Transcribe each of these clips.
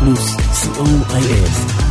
פלוס, co.il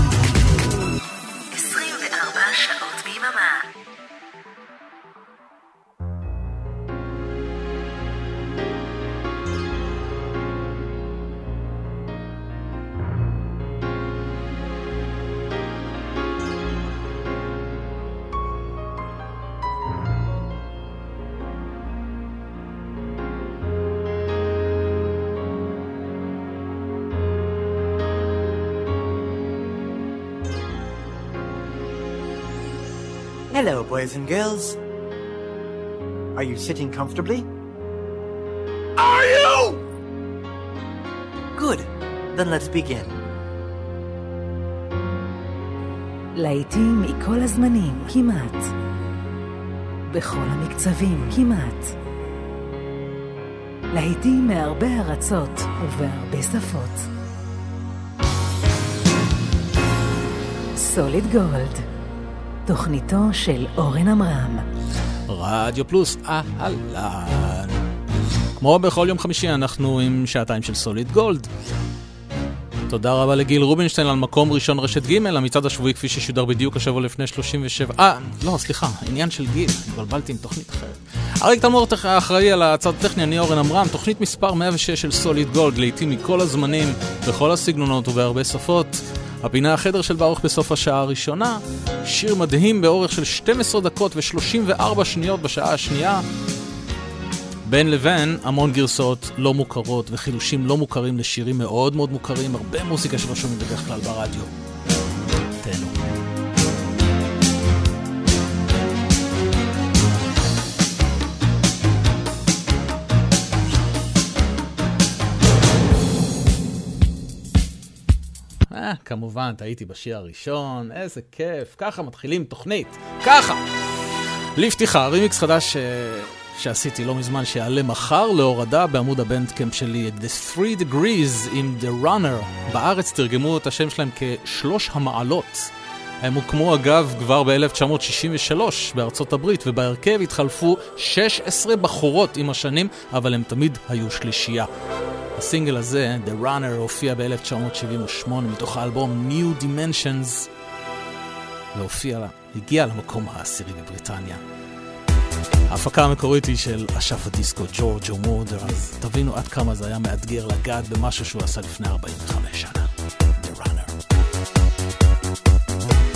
boys and girls. Are you sitting comfortably? Are you? Good. Then let's begin. להיטים מכל הזמנים, כמעט. בכל המקצבים, כמעט. להיטים מהרבה ארצות ובהרבה שפות. סוליד גולד. תוכניתו של אורן עמרם. רדיו פלוס, אהלן. כמו בכל יום חמישי אנחנו עם שעתיים של סוליד גולד. תודה רבה לגיל רובינשטיין על מקום ראשון רשת ג' המצעד השבועי כפי ששודר בדיוק השבוע לפני 37... אה, לא, סליחה, עניין של גיל, התבלבלתי עם תוכנית אחרת. אריק תלמור אחראי על הצד הטכני, אני אורן עמרם, תוכנית מספר 106 של סוליד גולד, לעיתים מכל הזמנים, בכל הסגנונות ובהרבה שפות. הפינה החדר של ברוך בסוף השעה הראשונה, שיר מדהים באורך של 12 דקות ו-34 שניות בשעה השנייה. בין לבין המון גרסאות לא מוכרות וחילושים לא מוכרים לשירים מאוד מאוד מוכרים, הרבה מוזיקה שלא שומעים בדרך כלל ברדיו. כמובן, טעיתי בשיר הראשון, איזה כיף, ככה מתחילים תוכנית, ככה. לפתיחה, רימיקס חדש ש... אה, שעשיתי לא מזמן, שיעלה מחר להורדה בעמוד הבנדקאמפ שלי, The Three Degrees עם The Runner. בארץ תרגמו את השם שלהם כשלוש המעלות. הם הוקמו אגב כבר ב-1963 בארצות הברית, ובהרכב התחלפו 16 בחורות עם השנים, אבל הם תמיד היו שלישייה. הסינגל הזה, The Runner, הופיע ב-1978 מתוך האלבום New Dimensions, והופיע, הגיע למקום העשירי בבריטניה. ההפקה המקורית היא של אשף הדיסקו ג'ורג'ו מורדר, אז תבינו עד כמה זה היה מאתגר לגעת במשהו שהוא עשה לפני 45 שנה. איך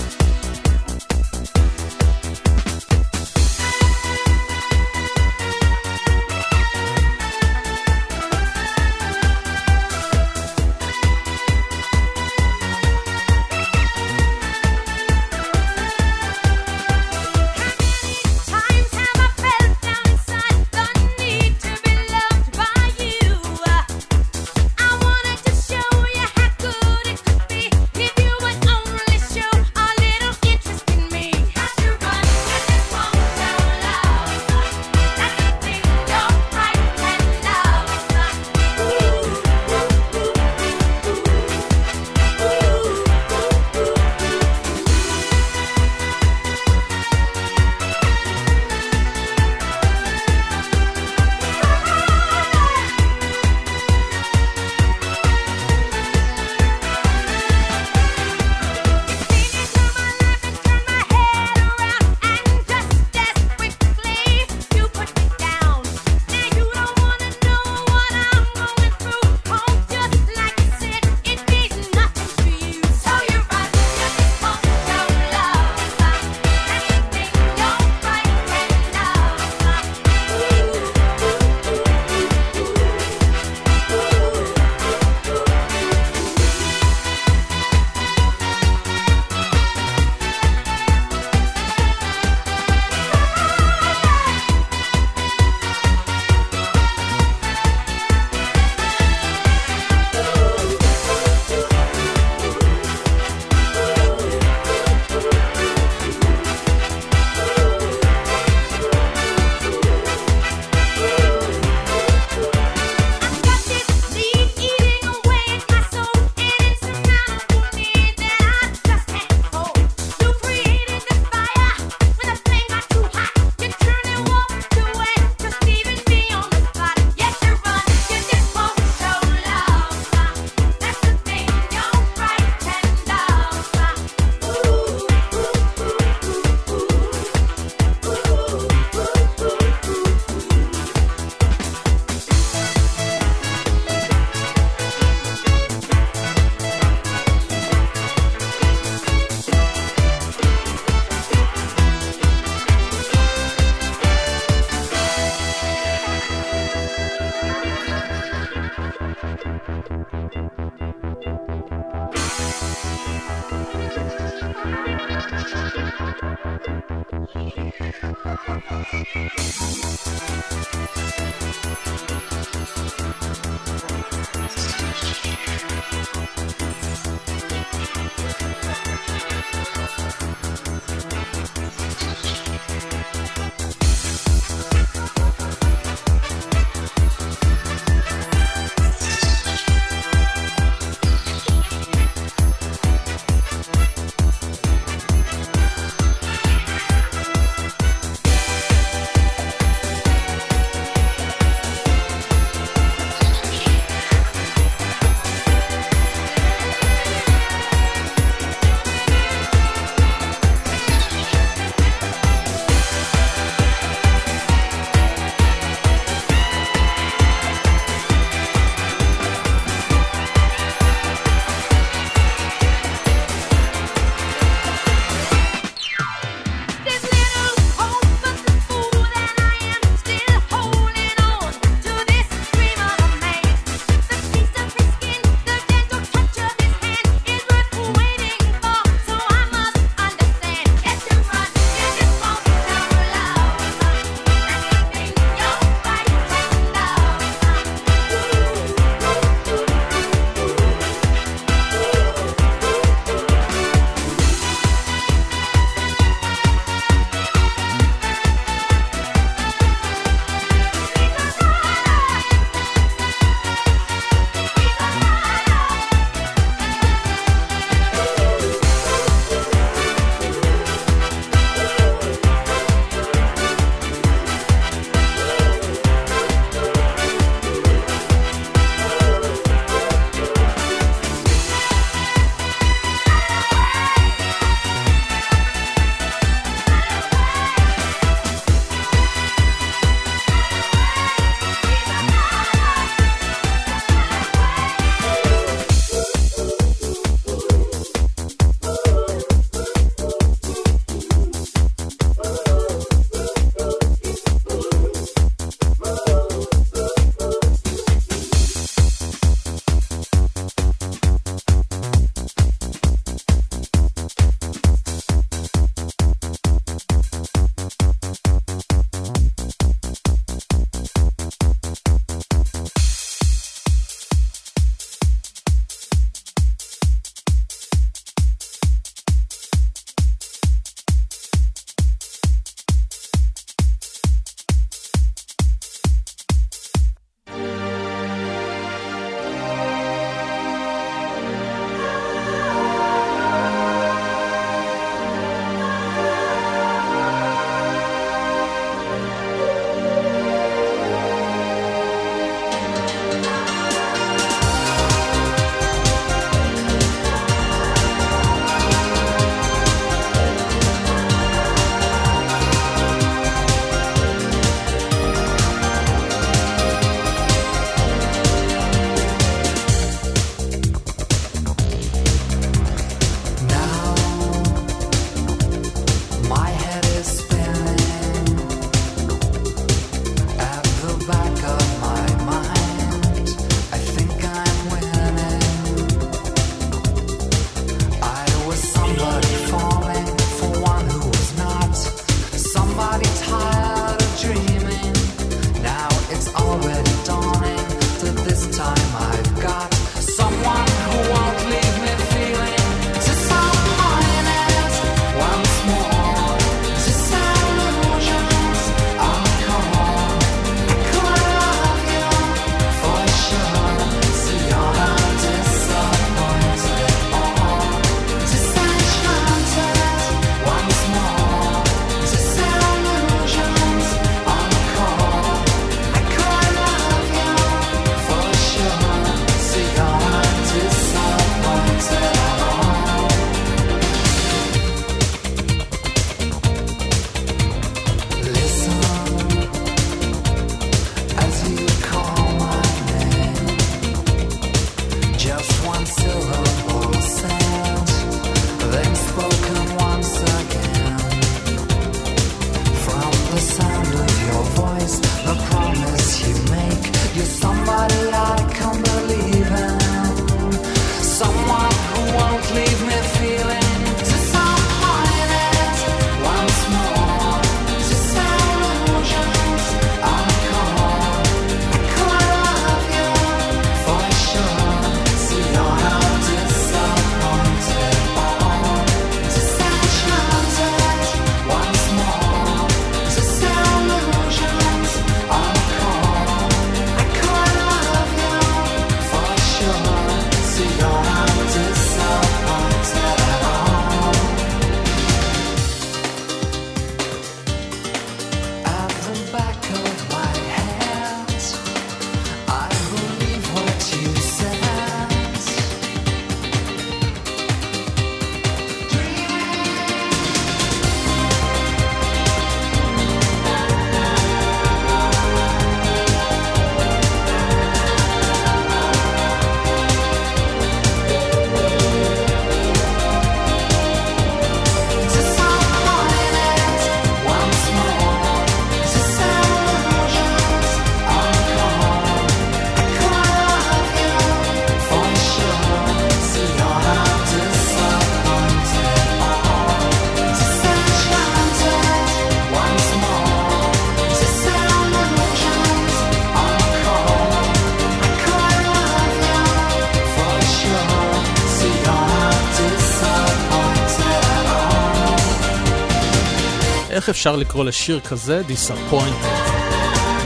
אפשר לקרוא לשיר כזה Disappointed.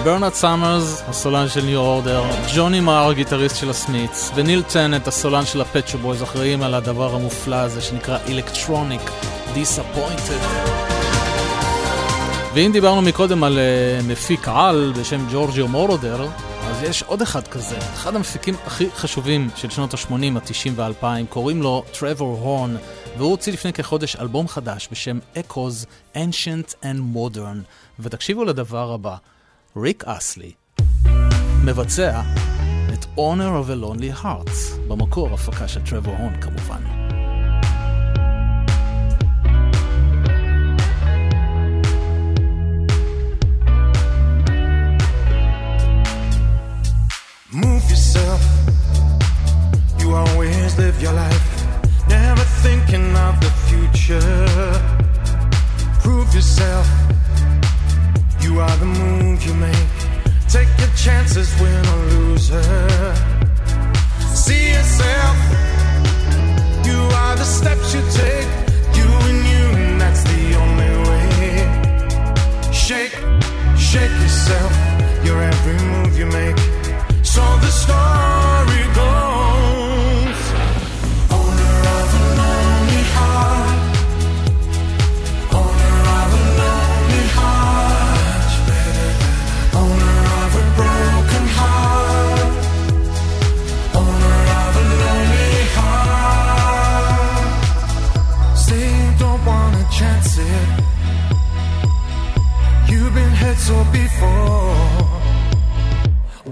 ברנרד סאמנר, הסולן של ניו אורדר, ג'וני מאר, גיטריסט של הסמיץ, וניל טננט, הסולן של הפט שופ בויז, אחראים על הדבר המופלא הזה שנקרא אלקטרוניק, Disappointed. ואם דיברנו מקודם על אה, מפיק על בשם ג'ורג'יו מורודר, אז יש עוד אחד כזה, אחד המפיקים הכי חשובים של שנות ה-80, ה-90 וה-2000, קוראים לו טרוור הורן, והוא הוציא לפני כחודש אלבום חדש בשם Echoes Ancient and Modern, ותקשיבו לדבר הבא. ריק אסלי, מבצע את Honor of a Lonely Hearts, במקור הפקה של טרוור הון כמובן. Move yourself. You always live your life, never thinking of the future. Prove yourself. You are the move you make. Take your chances, win or lose her. See yourself. You are the steps you take. You and you, and that's the only way. Shake, shake yourself. Your every move you make. So the story goes. So before.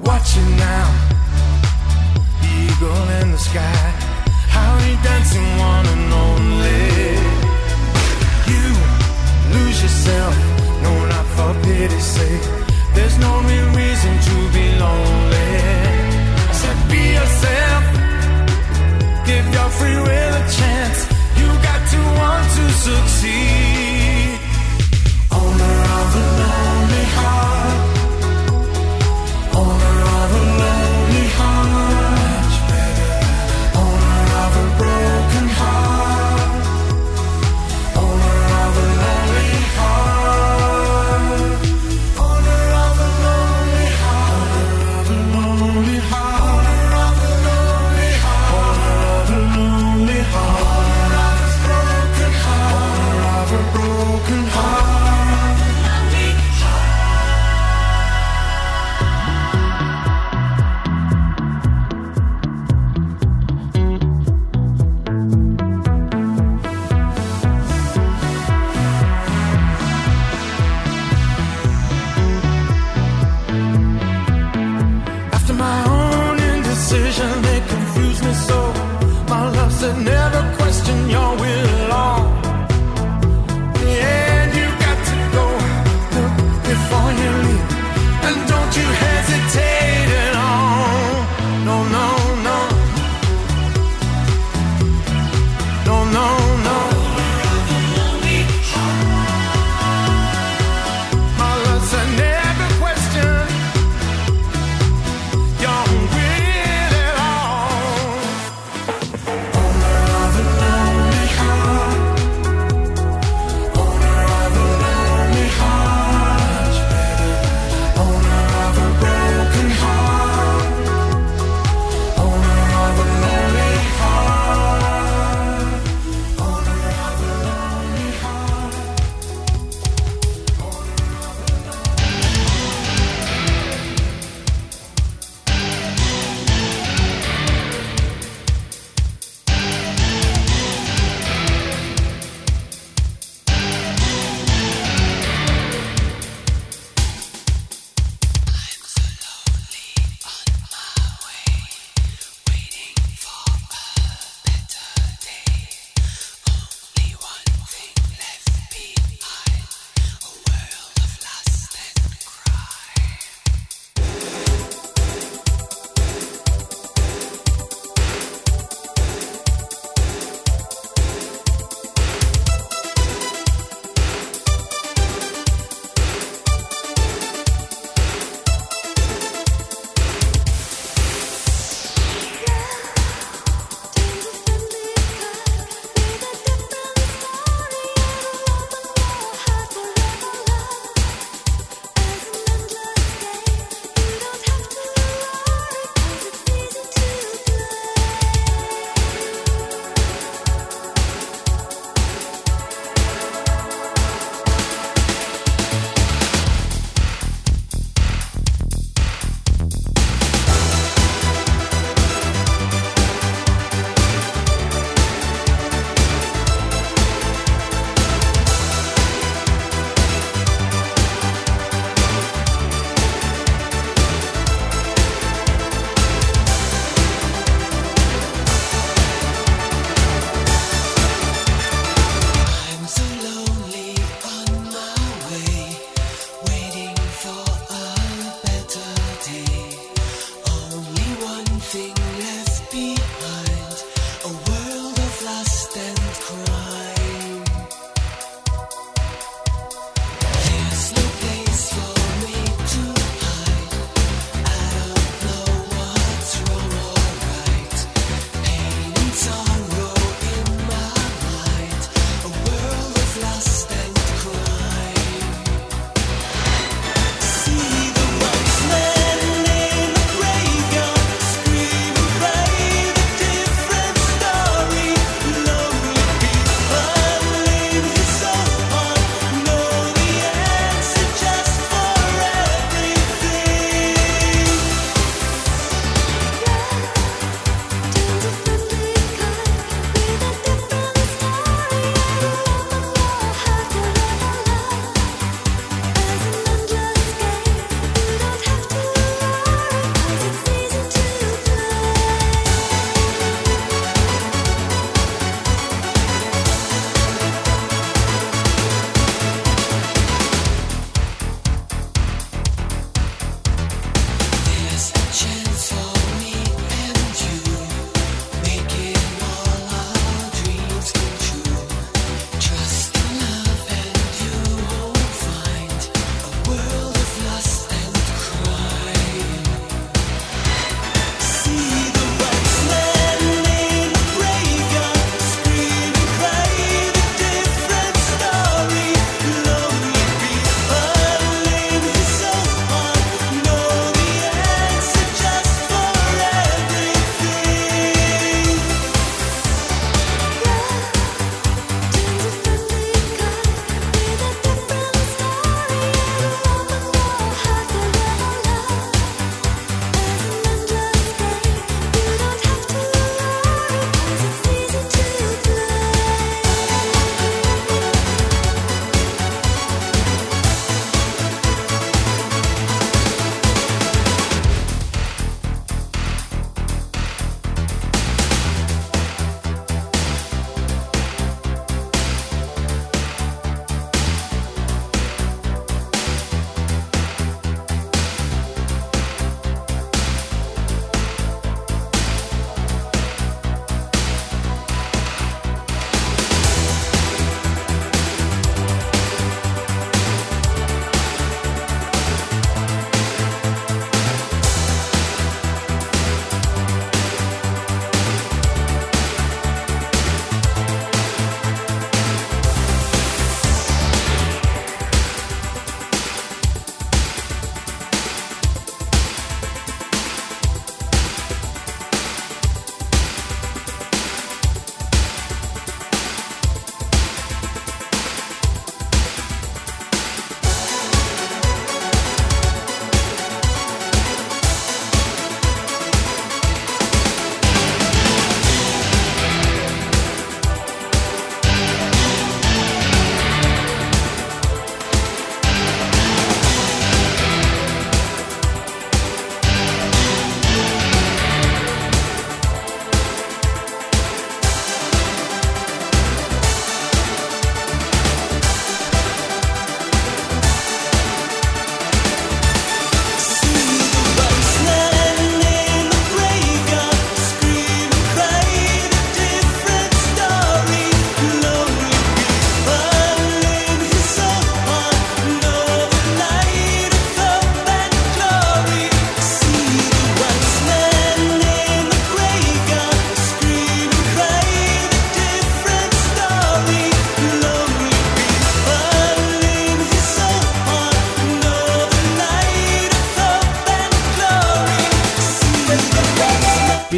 Watch it now. The eagle in the sky. How he dancing one and only. You lose yourself. No, not for pity's sake. There's no real reason to be lonely. I said, be yourself. Give your free will a chance. You got to want to succeed. Owner of a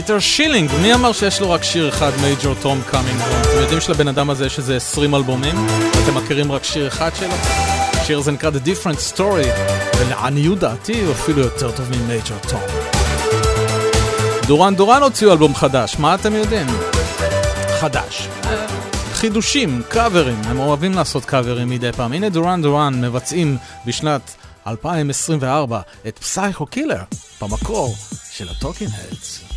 פיטר שילינג, מי אמר שיש לו רק שיר אחד, Major Tom Coming? אתם יודעים שלבן אדם הזה יש איזה 20 אלבומים? ואתם מכירים רק שיר אחד שלו? השיר הזה נקרא The Different Story, ולעניות דעתי הוא אפילו יותר טוב מ Major Tom. דורן דורן הוציאו אלבום חדש, מה אתם יודעים? חדש. חידושים, קאברים, הם אוהבים לעשות קאברים מדי פעם. הנה דורן דורן מבצעים בשנת 2024 את פסייכו קילר במקור של הטוקינג הדס.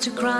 to cry.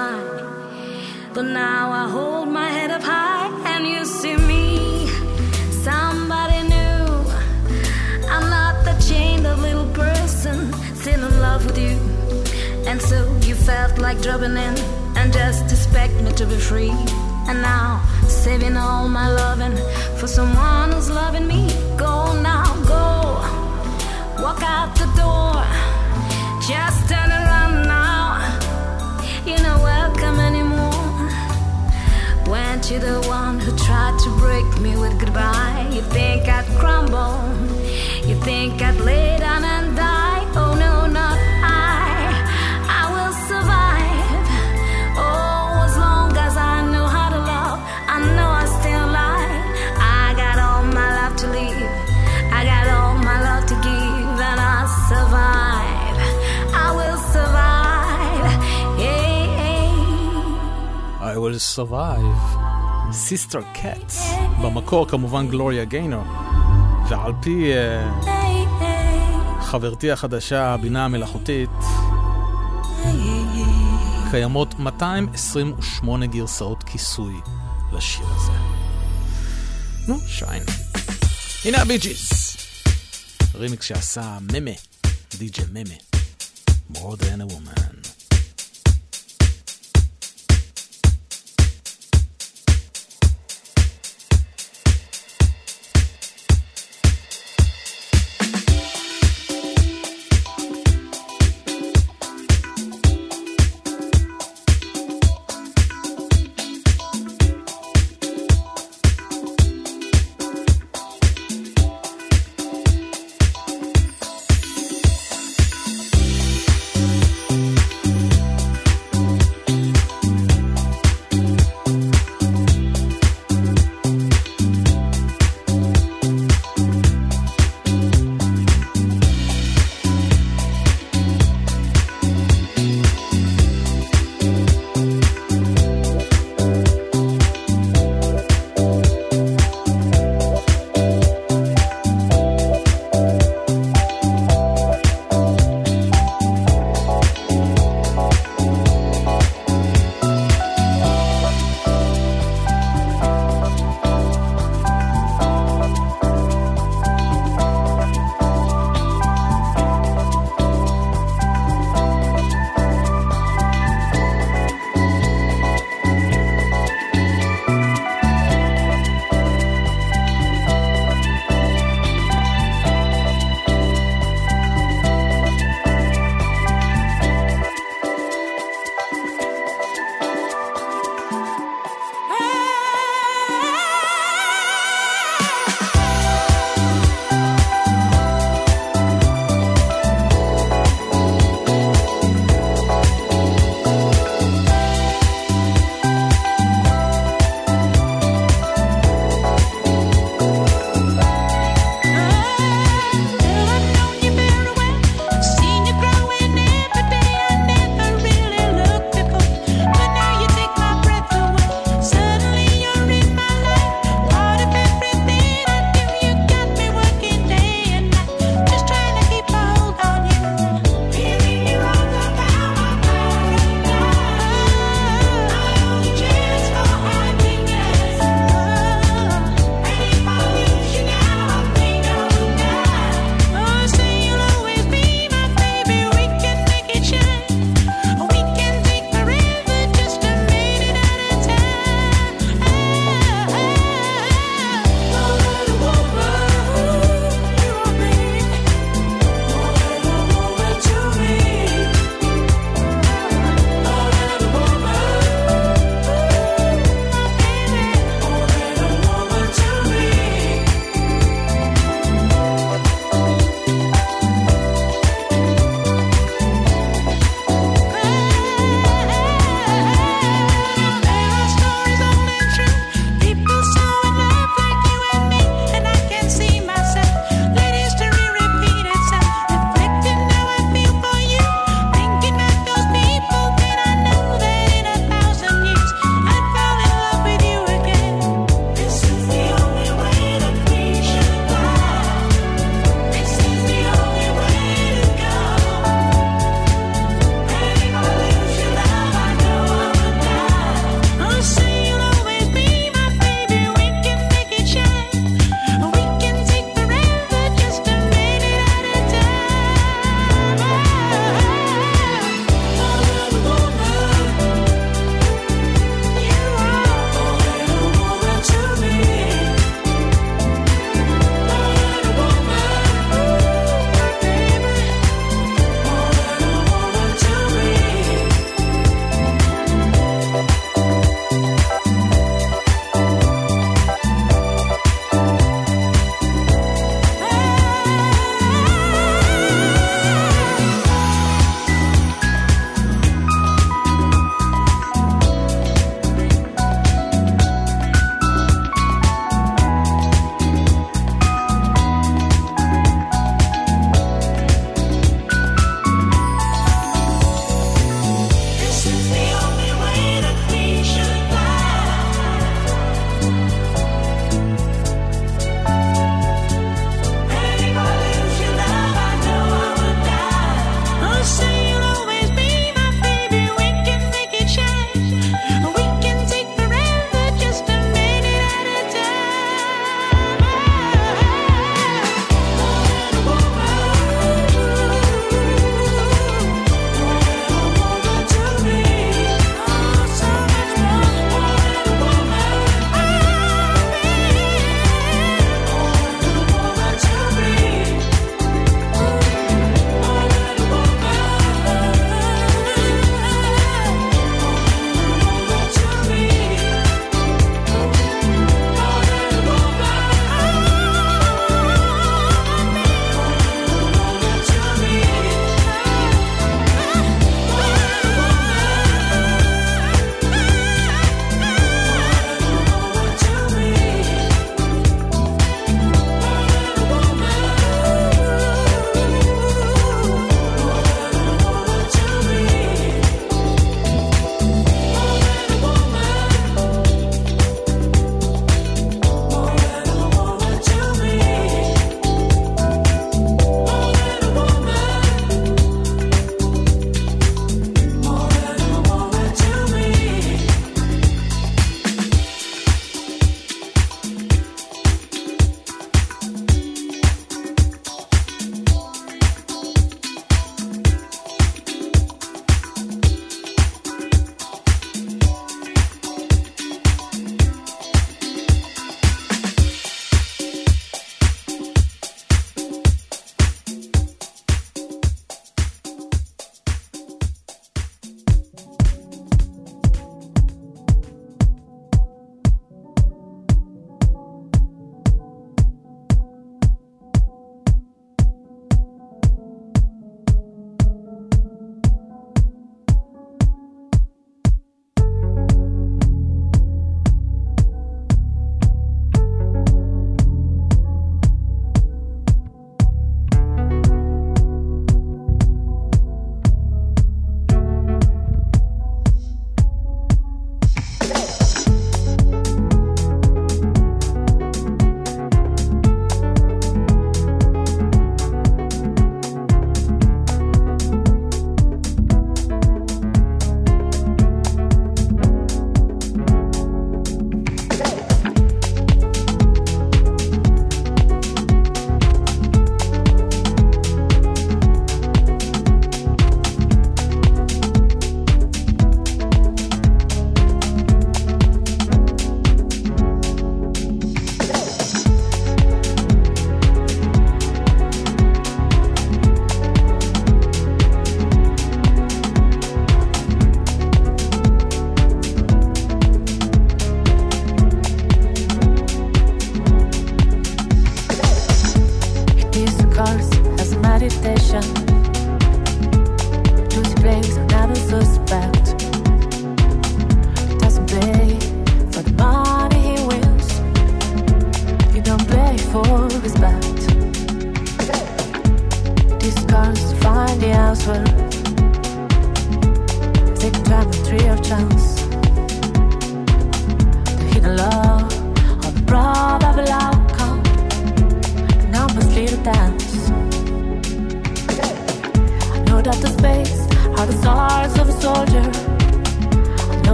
will survive, Sister Cat, במקור כמובן גלוריה גיינור, ועל פי אה, חברתי החדשה, הבינה המלאכותית, קיימות 228 גרסאות כיסוי לשיר הזה. נו, שוין. הנה הבי ג'יז. רימיקס שעשה ממה, די די.ג'י ממה. More than a woman.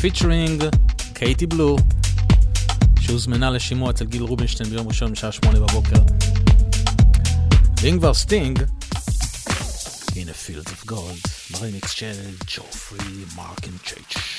featuring קייטי בלו, שהוזמנה לשימוע אצל גיל רובינשטיין ביום ראשון בשעה שמונה בבוקר. ואם כבר סטינג, In a Field of Gold, ברמיקס של ג'ופרי מרקנצ'ייץ'.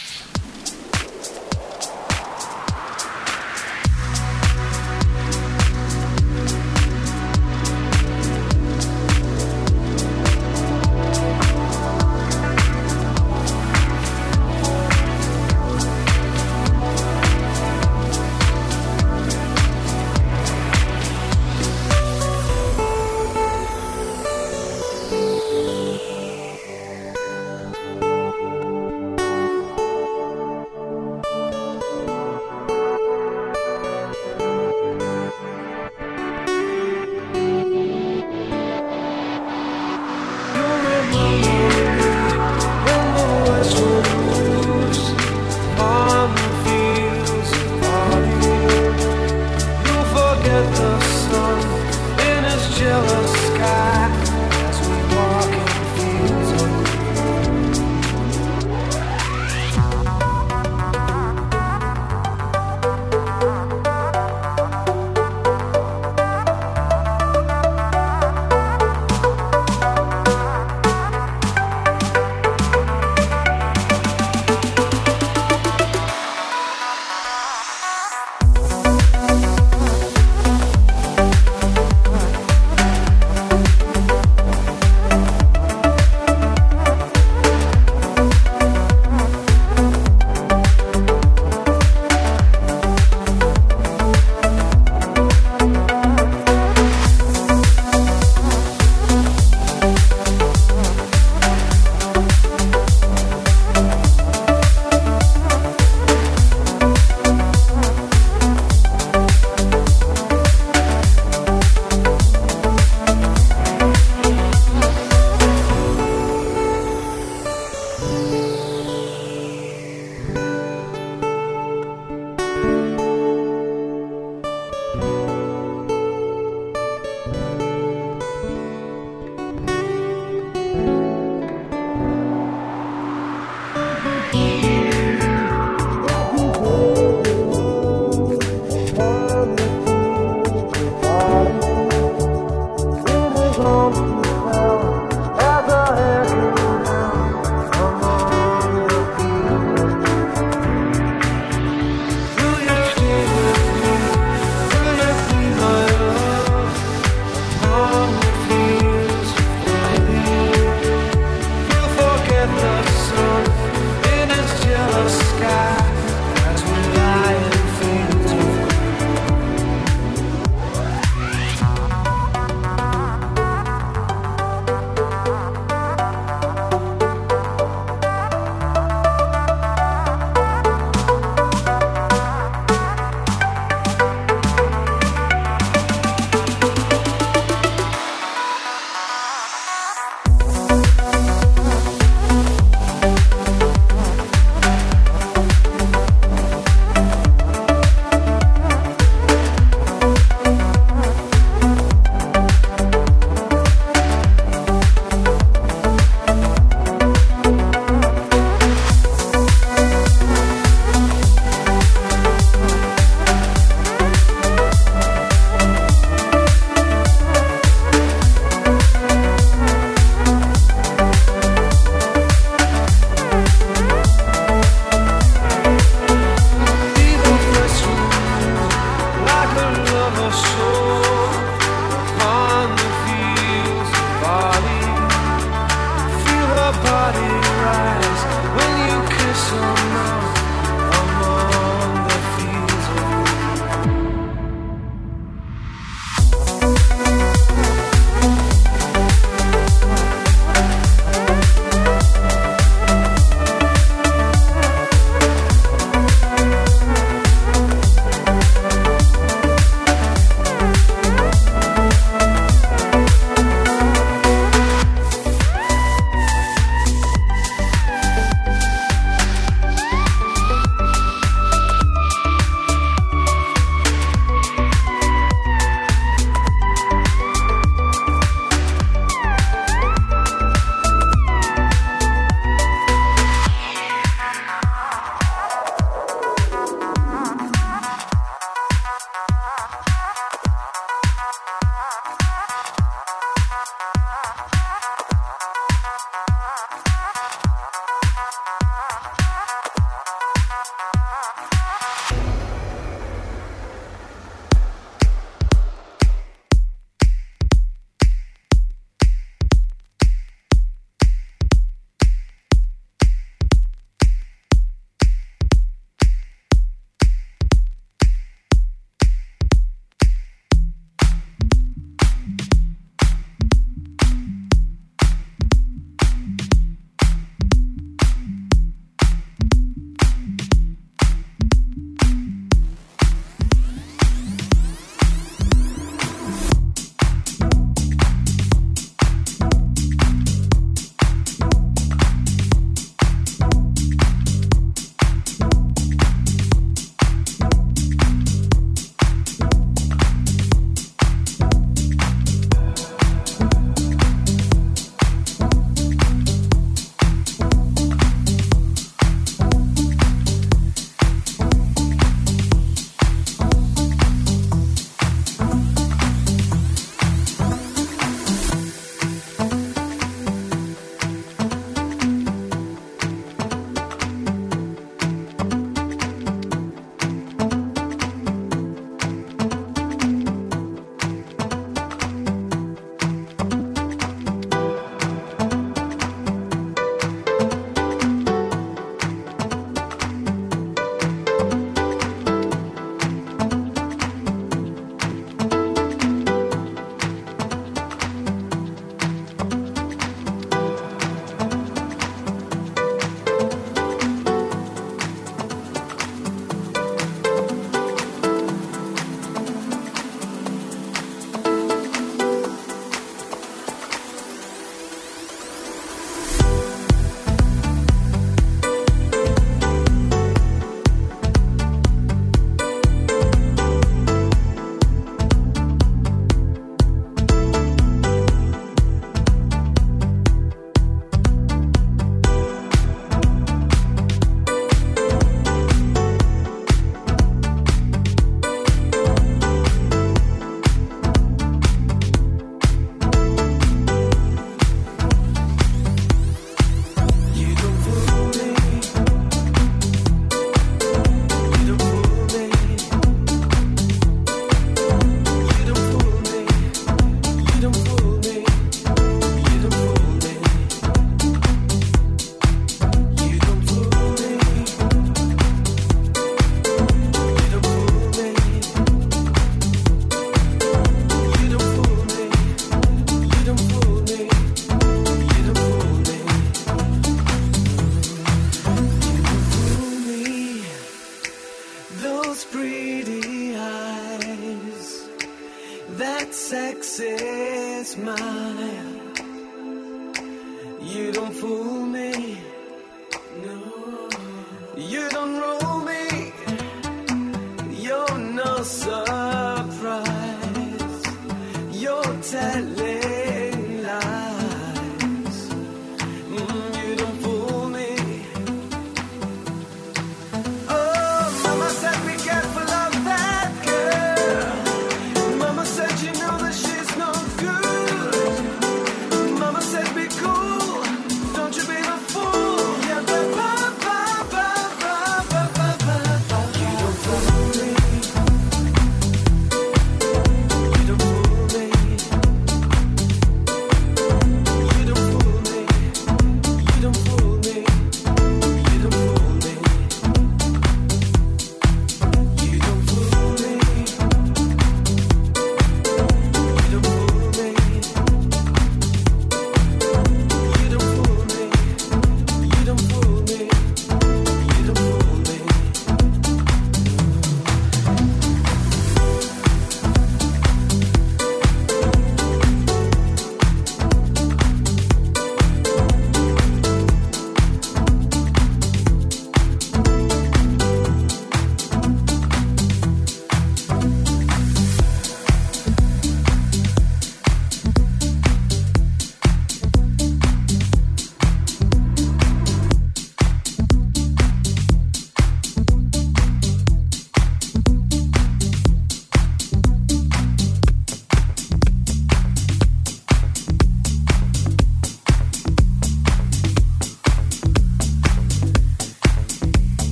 Oh.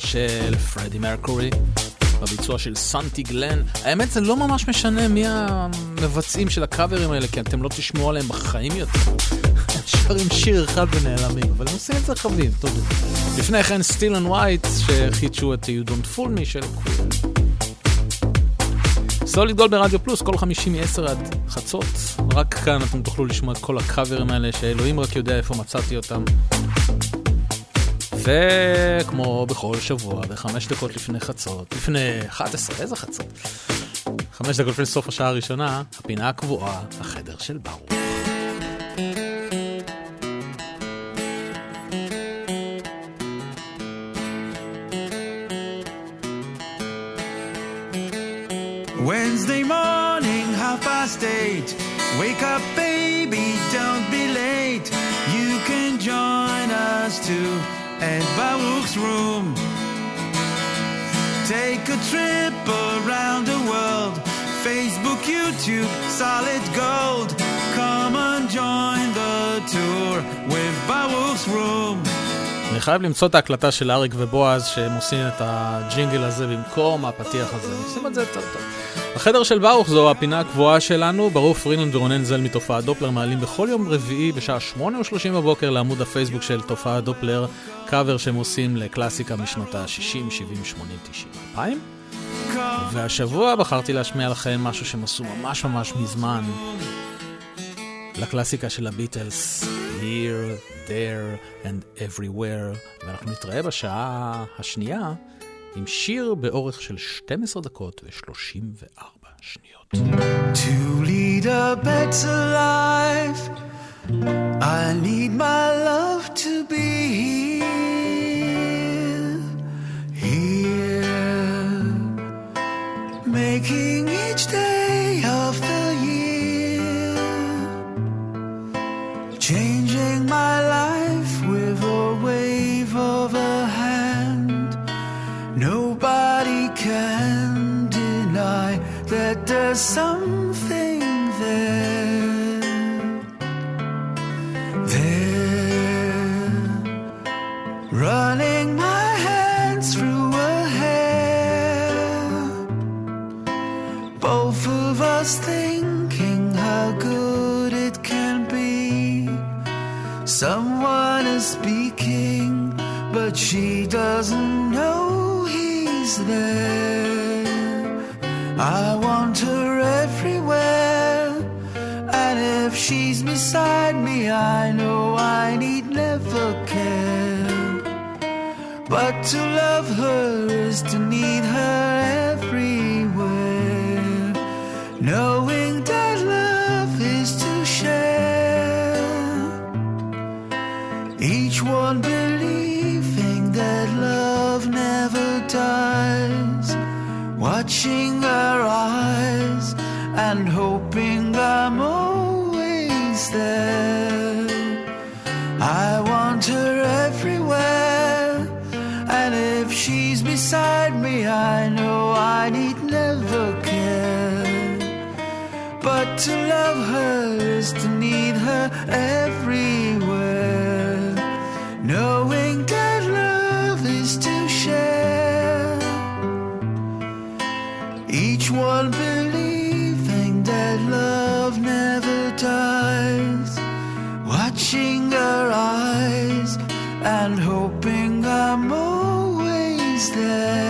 של פרדי מרקורי, בביצוע של סנטי גלן. האמת זה לא ממש משנה מי המבצעים של הקאברים האלה, כי אתם לא תשמעו עליהם בחיים יותר. שרים שיר אחד ונעלמים, אבל הם עושים את זה חביב, טוב. לפני כן סטיל אנד ווייט, שחידשו את You Don't Fool Me של קווין. סוליד גולד ברדיו פלוס, כל חמישי מ-10 עד חצות. רק כאן אתם תוכלו לשמוע את כל הקאברים האלה, שאלוהים רק יודע איפה מצאתי אותם. וכמו בכל שבוע, בחמש דקות לפני חצות, לפני 11, איזה חצות? חמש דקות לפני סוף השעה הראשונה, הפינה הקבועה, החדר של ברוך. חייב למצוא את ההקלטה של אריק ובועז שהם עושים את הג'ינגל הזה במקום הפתיח הזה, עושים את זה יותר טוב. החדר של ברוך זו הפינה הקבועה שלנו, ברוך פרינלנד ורונן זל מתופעת דופלר מעלים בכל יום רביעי בשעה 8:30 בבוקר לעמוד הפייסבוק של תופעת דופלר, קאבר שהם עושים לקלאסיקה משנות ה-60, 70, 80, 90, 2000. והשבוע בחרתי להשמיע לכם משהו שהם עשו ממש ממש מזמן, לקלאסיקה של הביטלס, Here, There and Everywhere, ואנחנו נתראה בשעה השנייה עם שיר באורך של 12 דקות ו-34 שניות. To lead a better life, I need my love to be here, here, making each day that there's something there. There, running my hands through her hair. Both of us thinking how good it can be. Someone is speaking, but she doesn't know he's there. I want her everywhere, and if she's beside me, I know I need never care. But to love her is to need her everywhere, knowing that love is to share. Each one Watching her eyes and hoping I'm always there. I want her everywhere. And if she's beside me, I know I need never care. But to love her is to need her everywhere. There.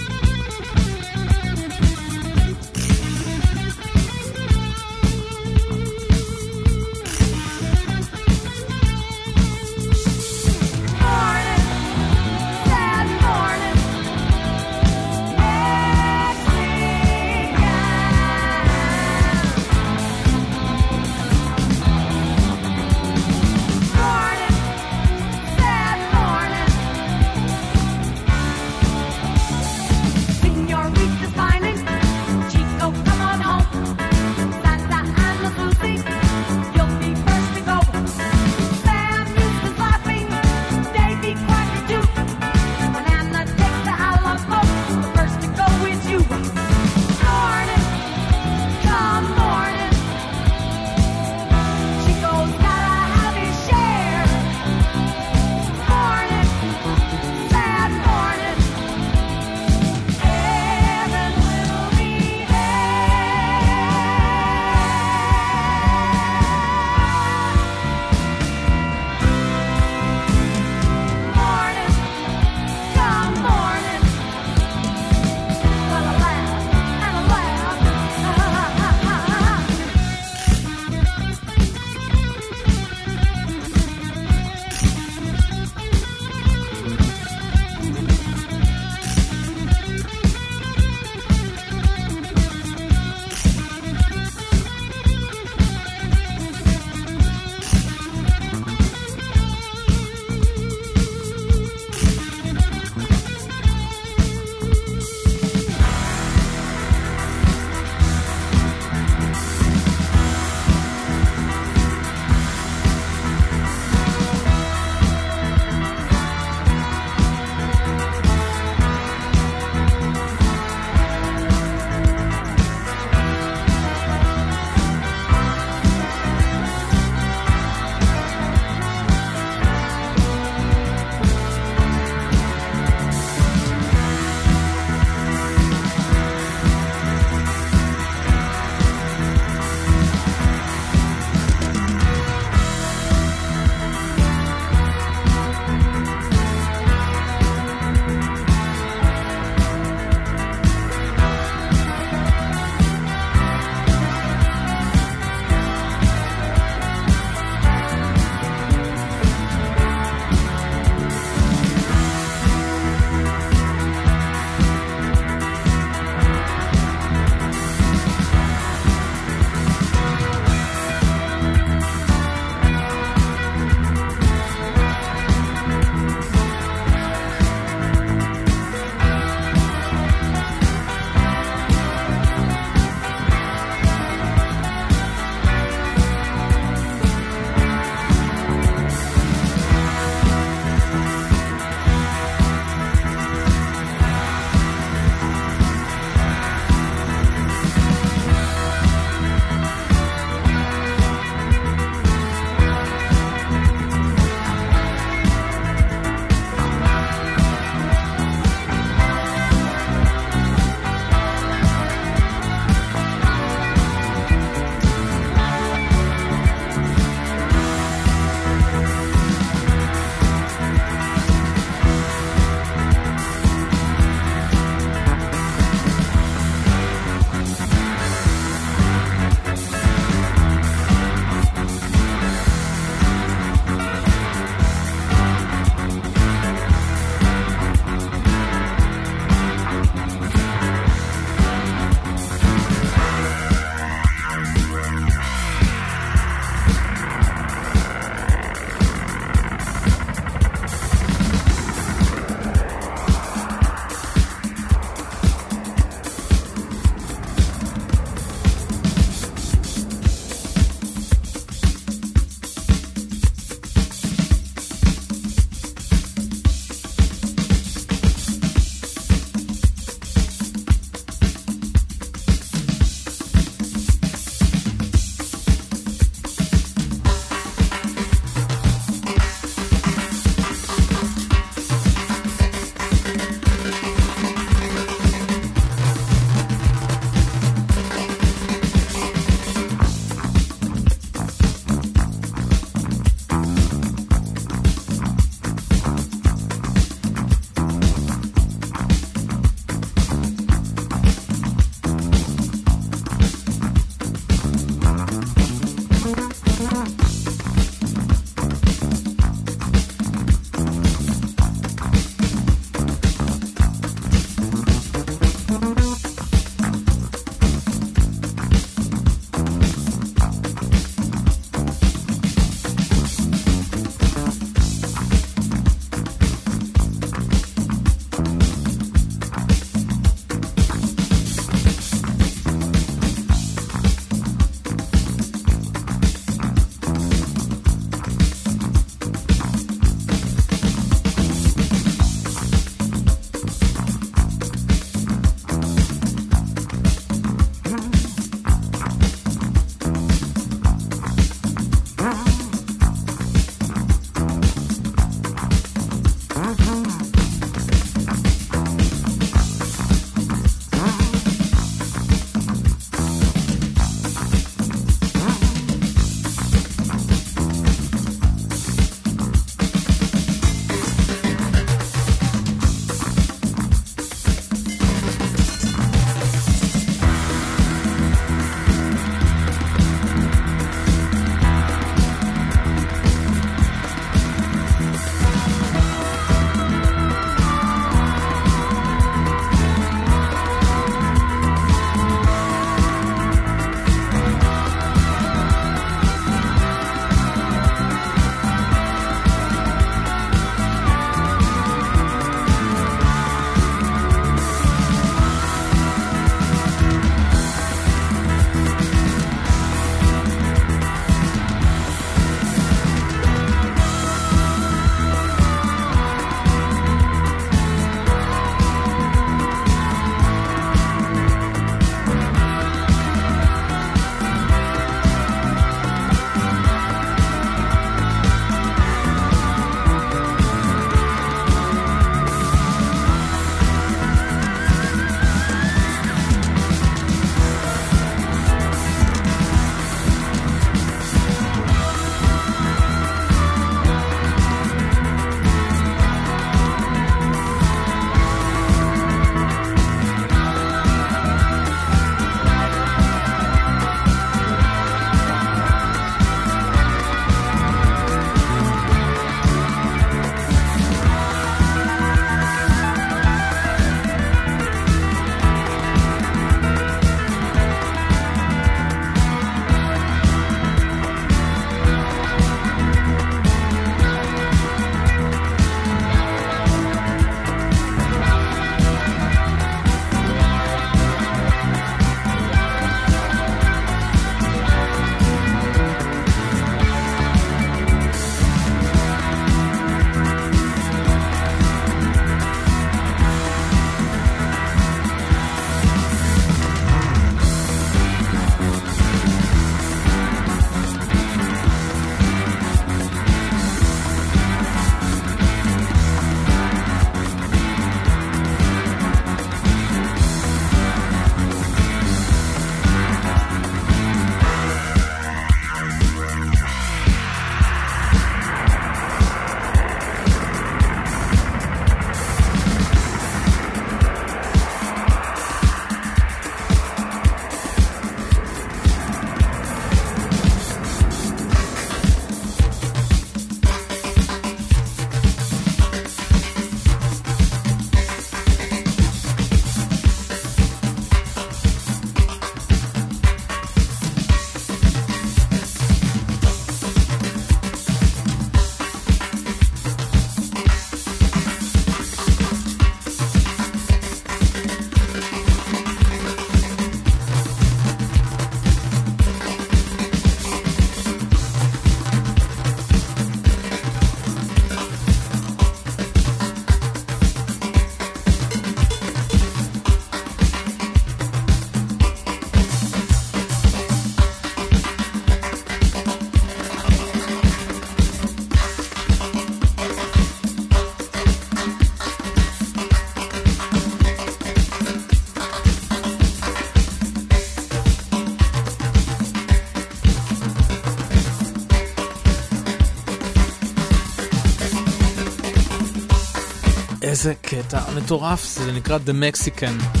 קטע מטורף, זה נקרא The Mexican.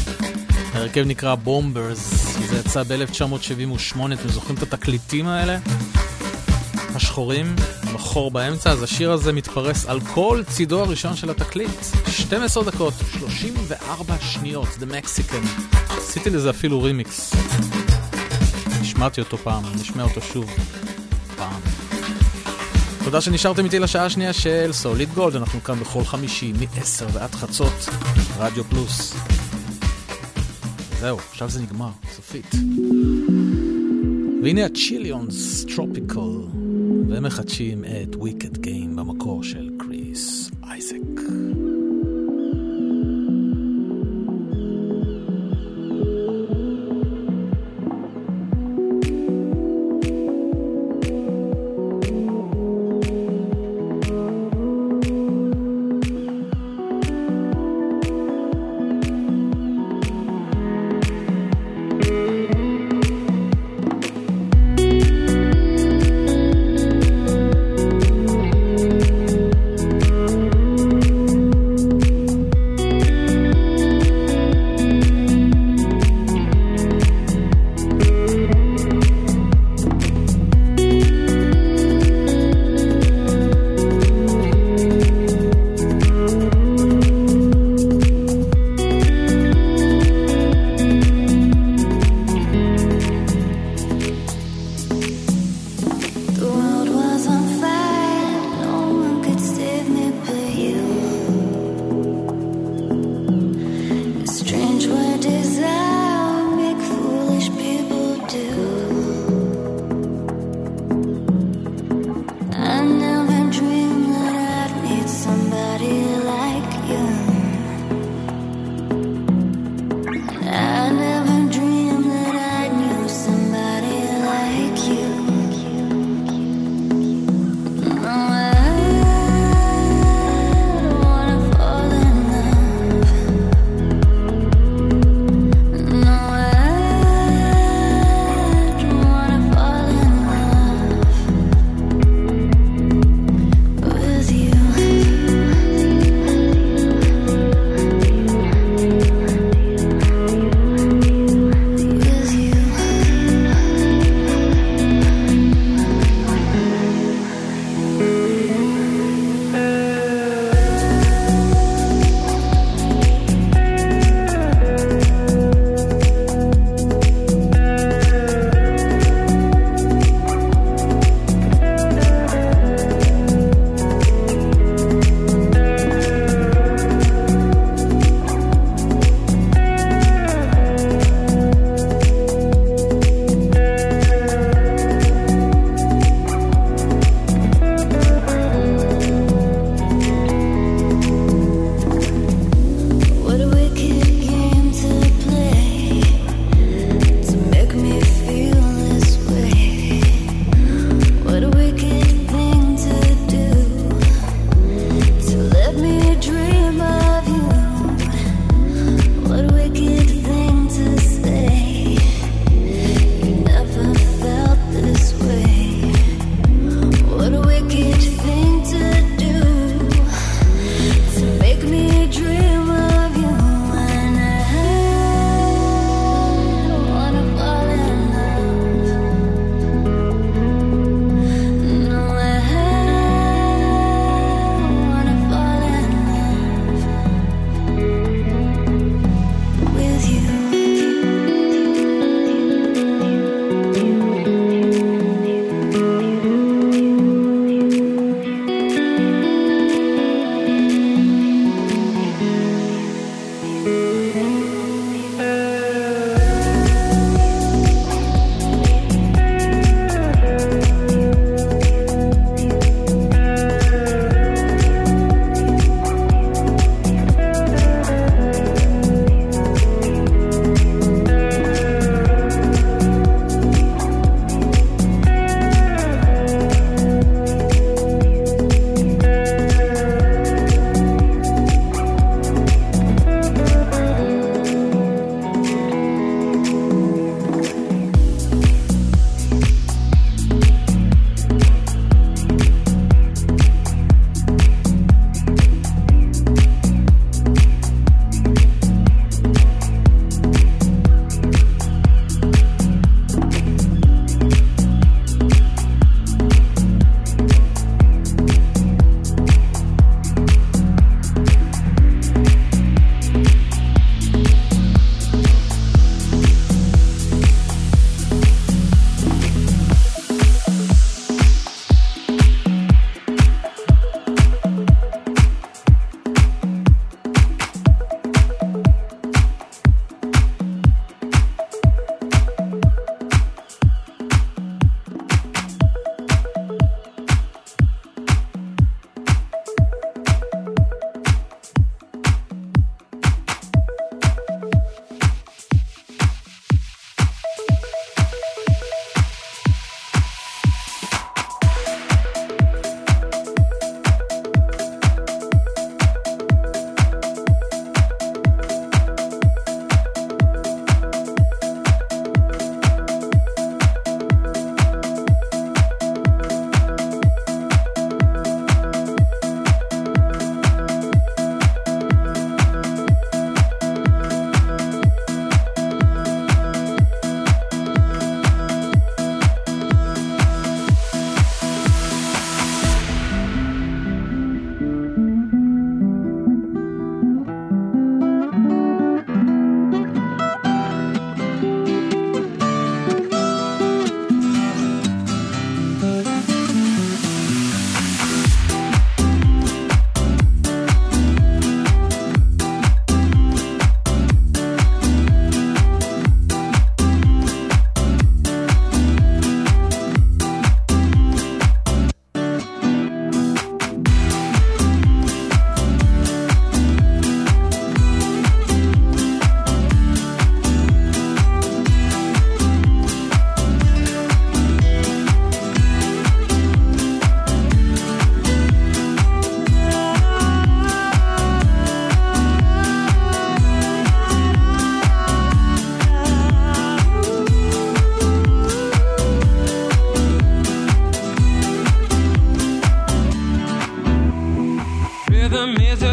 ההרכב נקרא בומברס, זה יצא ב-1978, אתם זוכרים את התקליטים האלה? השחורים, עם החור באמצע, אז השיר הזה מתפרס על כל צידו הראשון של התקליט. 12 דקות, 34 שניות, The Mexican. עשיתי לזה אפילו רימיקס. השמעתי אותו פעם, נשמע אותו שוב. תודה שנשארתם איתי לשעה השנייה של סוליד גולד, אנחנו כאן בכל חמישי, מ-10 ועד חצות, רדיו פלוס. זהו, עכשיו זה נגמר, סופית. והנה הצ'יליונס טרופיקל, והם מחדשים את וויקד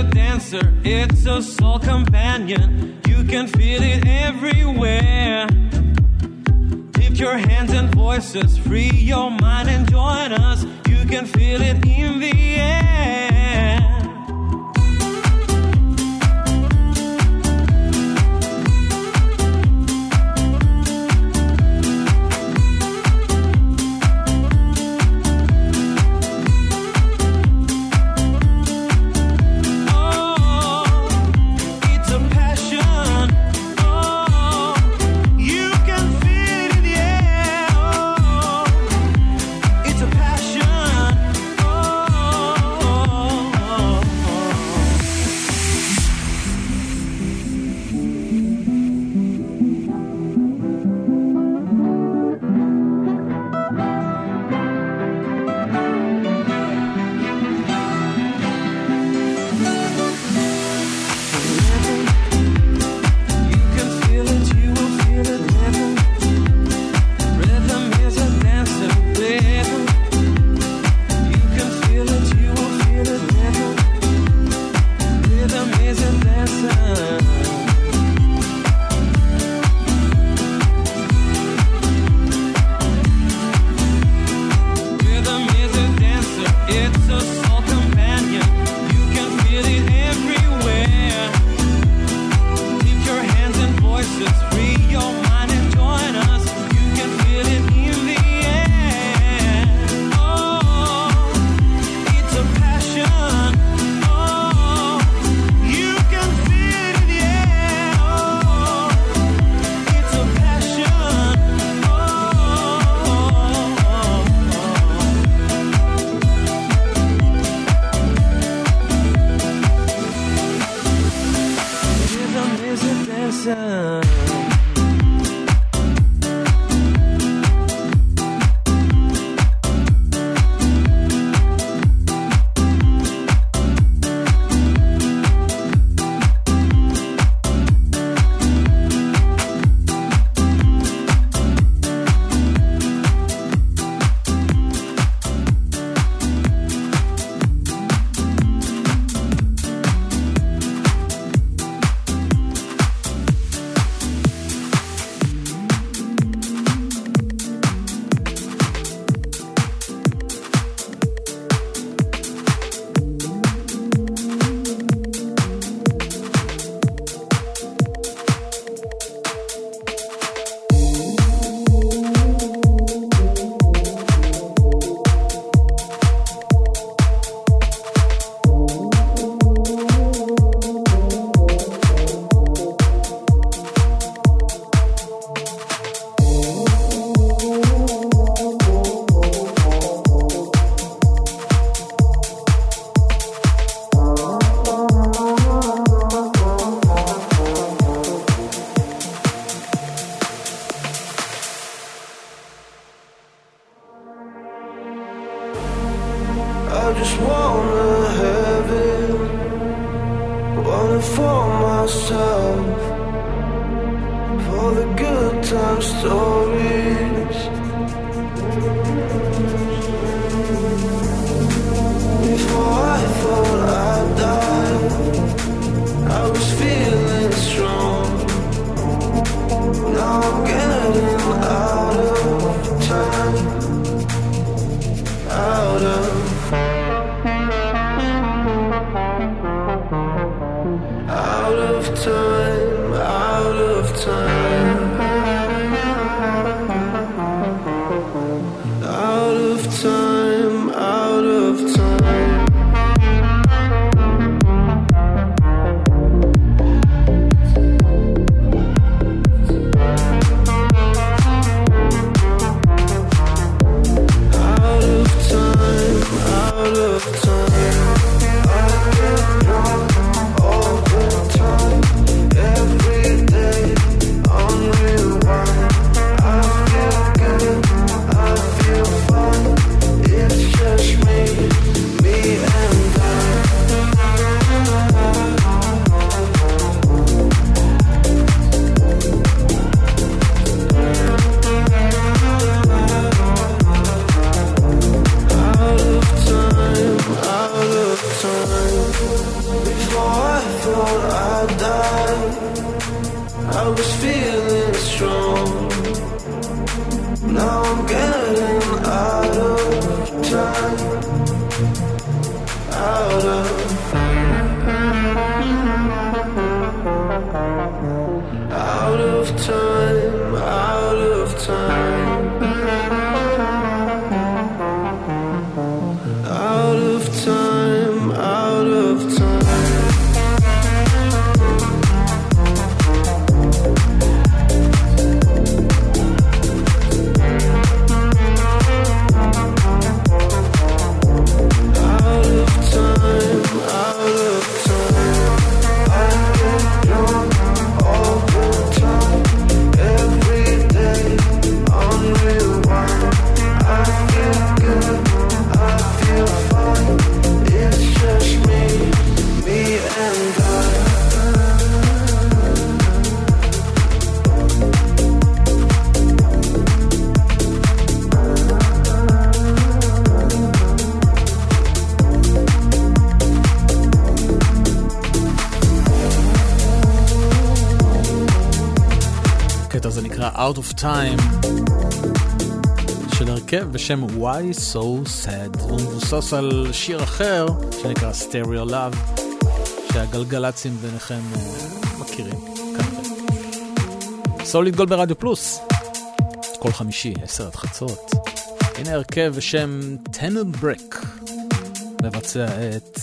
dancer, it's a soul companion. You can feel it everywhere. Lift your hands and voices, free your mind. Time של הרכב בשם Why So Sad. הוא מבוסס על שיר אחר שנקרא Stereo Love, שהגלגלצים ביניכם אה, מכירים כנראה. סוליד גול ברדיו פלוס, כל חמישי, עשר עד חצות. הנה הרכב בשם Tenet Brick מבצע את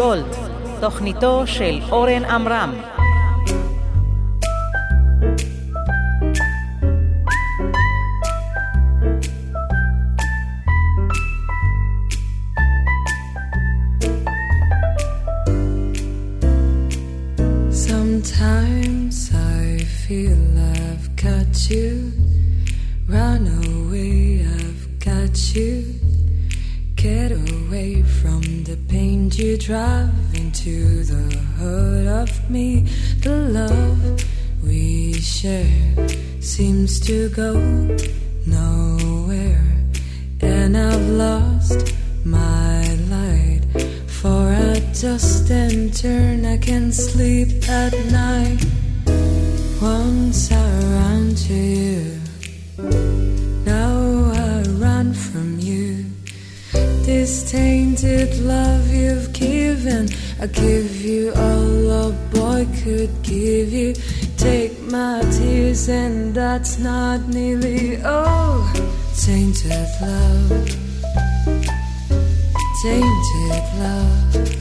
גולד, תוכניתו של אורן עמרם. Get away from the pain you drive into the heart of me. The love we share seems to go nowhere. And I've lost my light for a dust and turn. I can sleep at night once ran to you. This tainted love you've given, I give you all a boy could give you. Take my tears, and that's not nearly all. Tainted love, tainted love.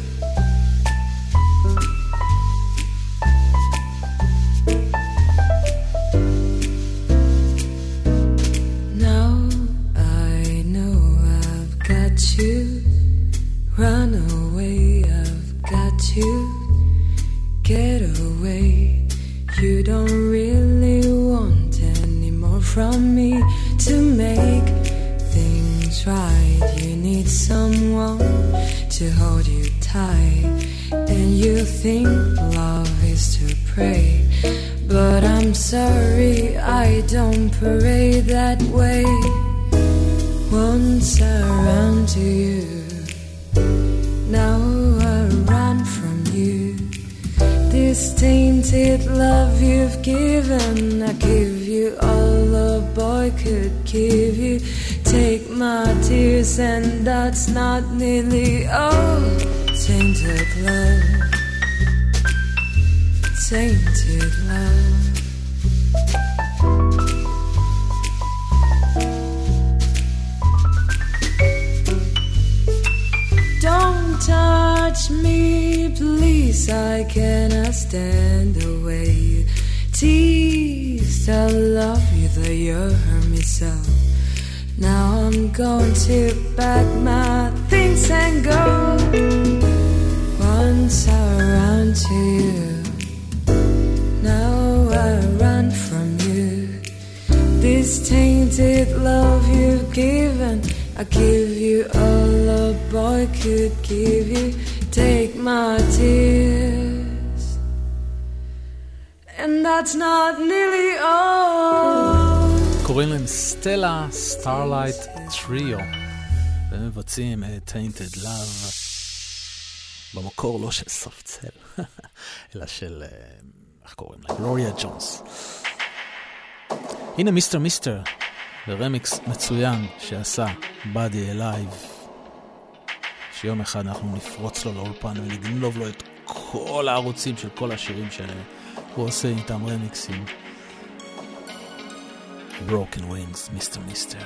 So. Now I'm going to pack my things and go. Once I to you, now I run from you. This tainted love you've given, I give you all a boy could give you. Take my tears, and that's not nearly all. קוראים להם סטלה סטארלייט טריו, והם מבצעים את Tainted Love, במקור לא של סופט סל, אלא של, אה, איך קוראים לה? גלוריה ג'ונס. הנה מיסטר מיסטר, ברמיקס מצוין שעשה באדי אלייב, שיום אחד אנחנו נפרוץ לו לאולפן ונגנוב לו את כל הערוצים של כל השירים שהוא עושה איתם רמיקסים. Broken Wings, Mr. Mister.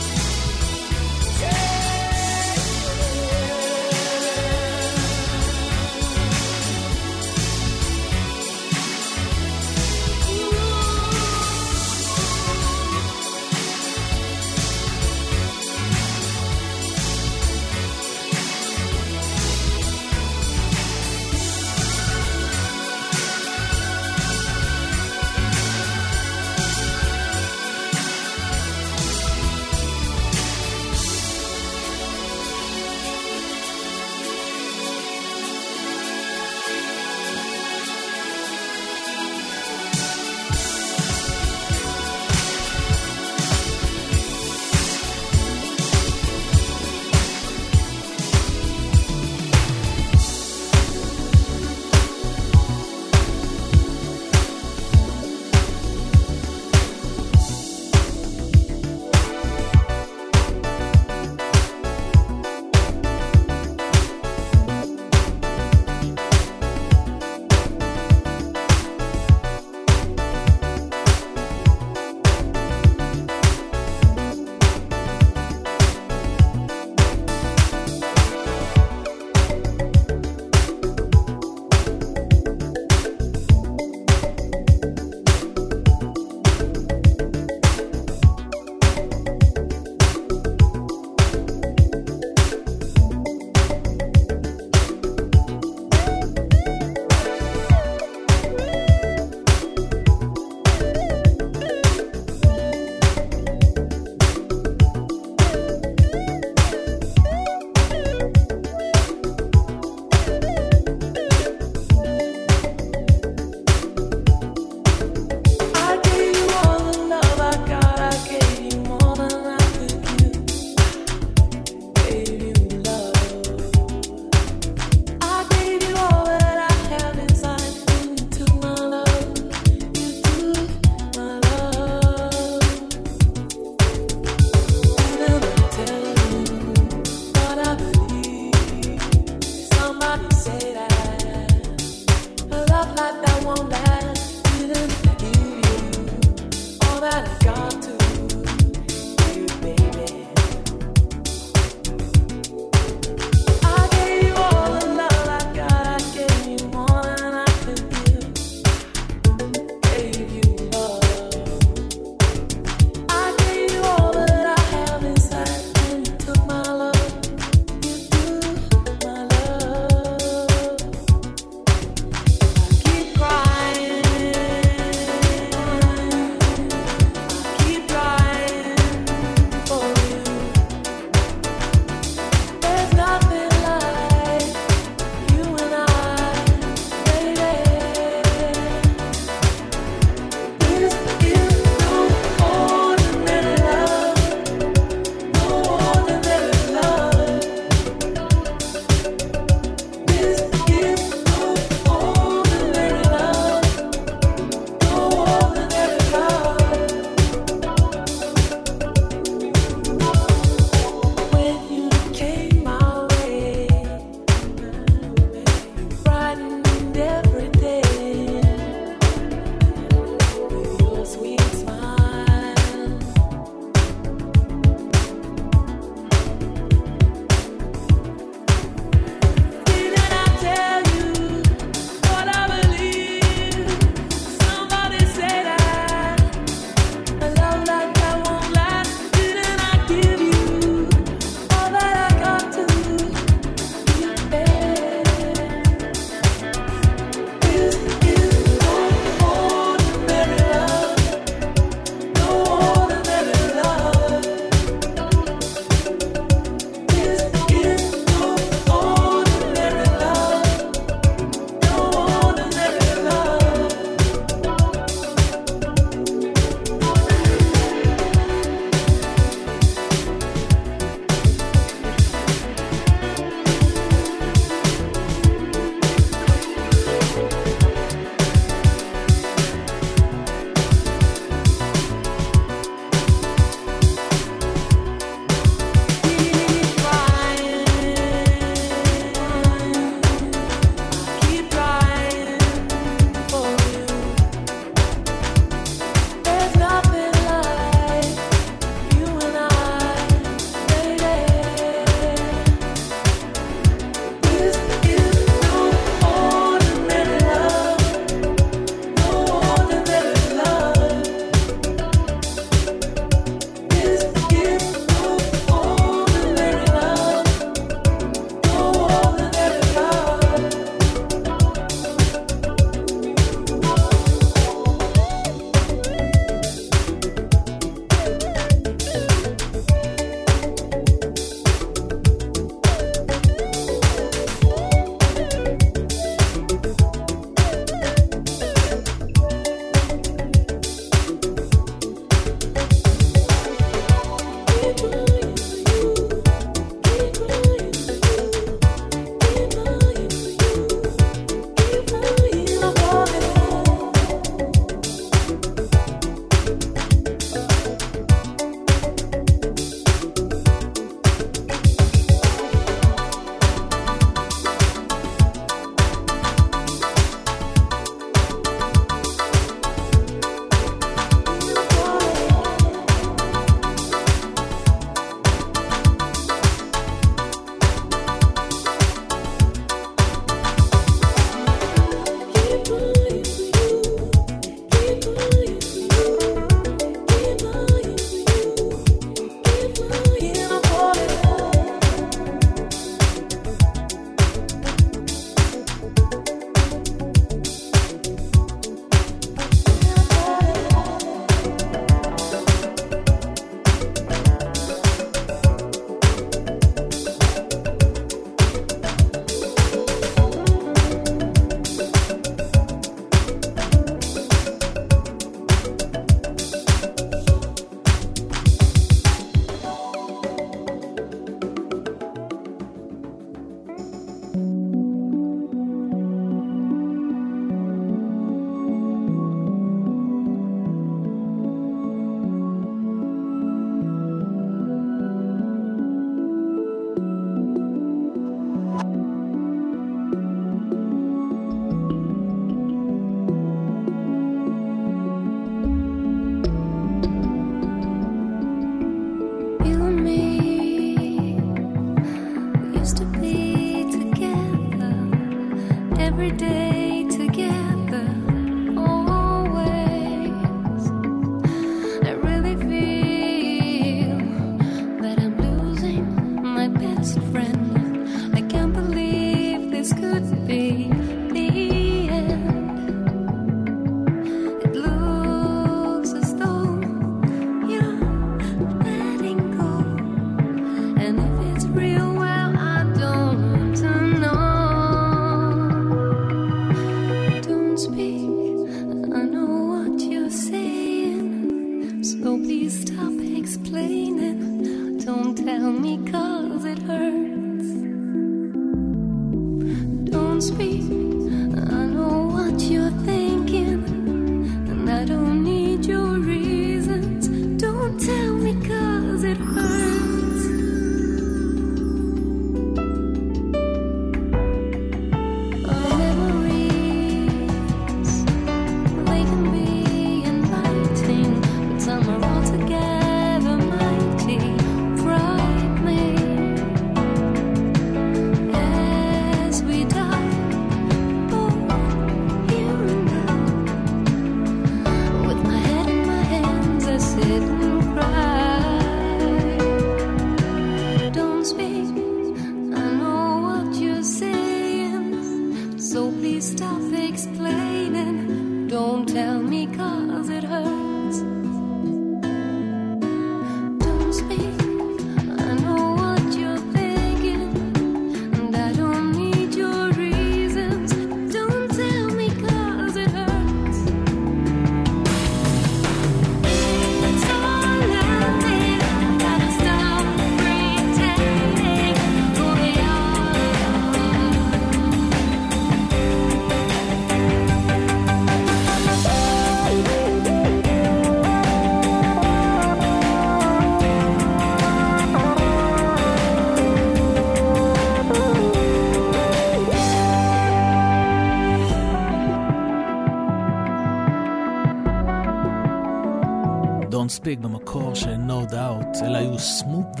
Speak במקור של No Doubt, אלה היו סמות'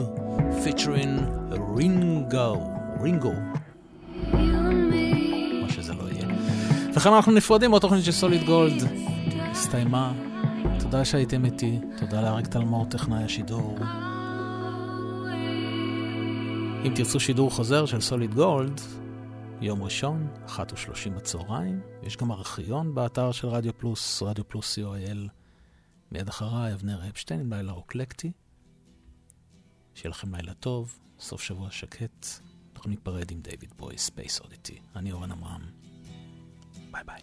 פיצ'רין רינגו, רינגו, מה שזה לא יהיה. וכאן אנחנו נפרדים מהתוכנית של סוליד גולד. הסתיימה. תודה שהייתם איתי, תודה לאריק תלמור, טכנאי השידור. אם תרצו שידור חוזר של סוליד גולד, יום ראשון, 1:30 בצהריים. יש גם ארכיון באתר של רדיו פלוס, רדיו פלוס co.il. מיד אחריי, אבנר אפשטיין עם לילה רוק אקלקטי. שיהיה לכם לילה טוב, סוף שבוע שקט. אנחנו ניפרד עם דיוויד בוי, Space Oddity. אני אורן עמרם. ביי ביי.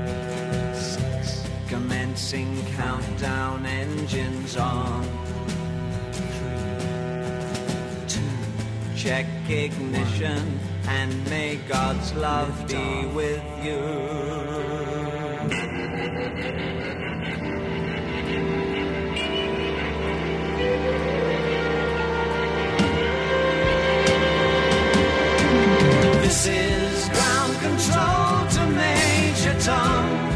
commencing countdown engines on. Three, two, check ignition and may God's love be with you. This is ground control to Major Tom.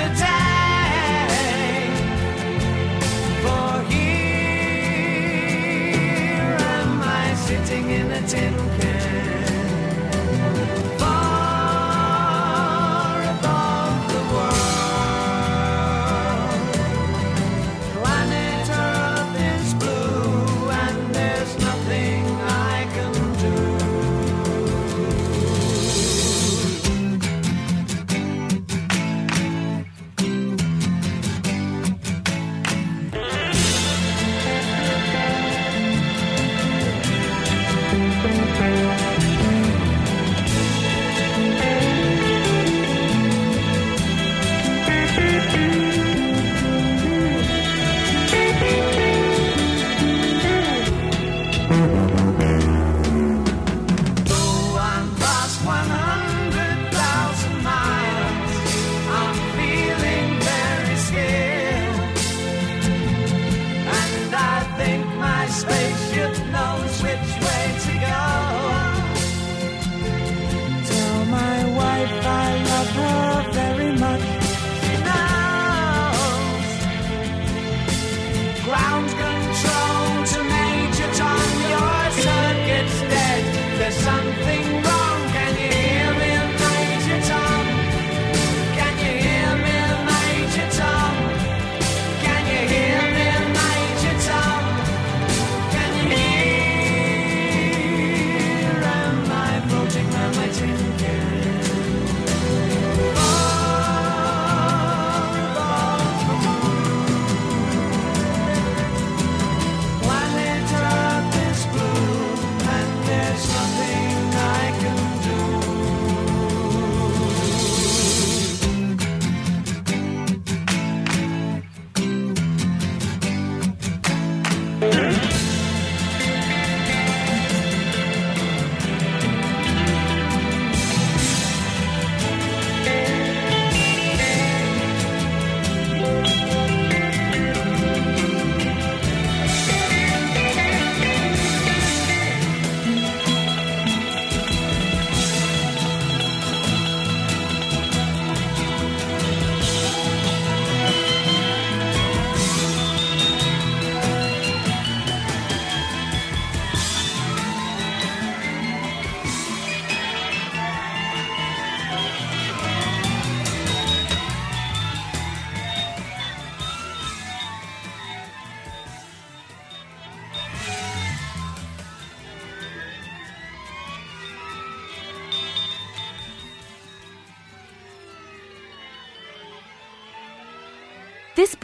to town.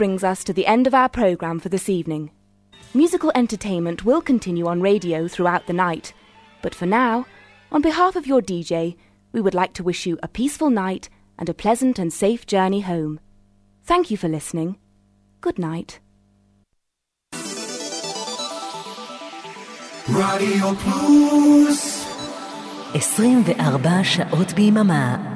brings us to the end of our programme for this evening. Musical entertainment will continue on radio throughout the night, but for now, on behalf of your DJ, we would like to wish you a peaceful night and a pleasant and safe journey home. Thank you for listening. Good night. רדיו פלוס 24 שעות ביממה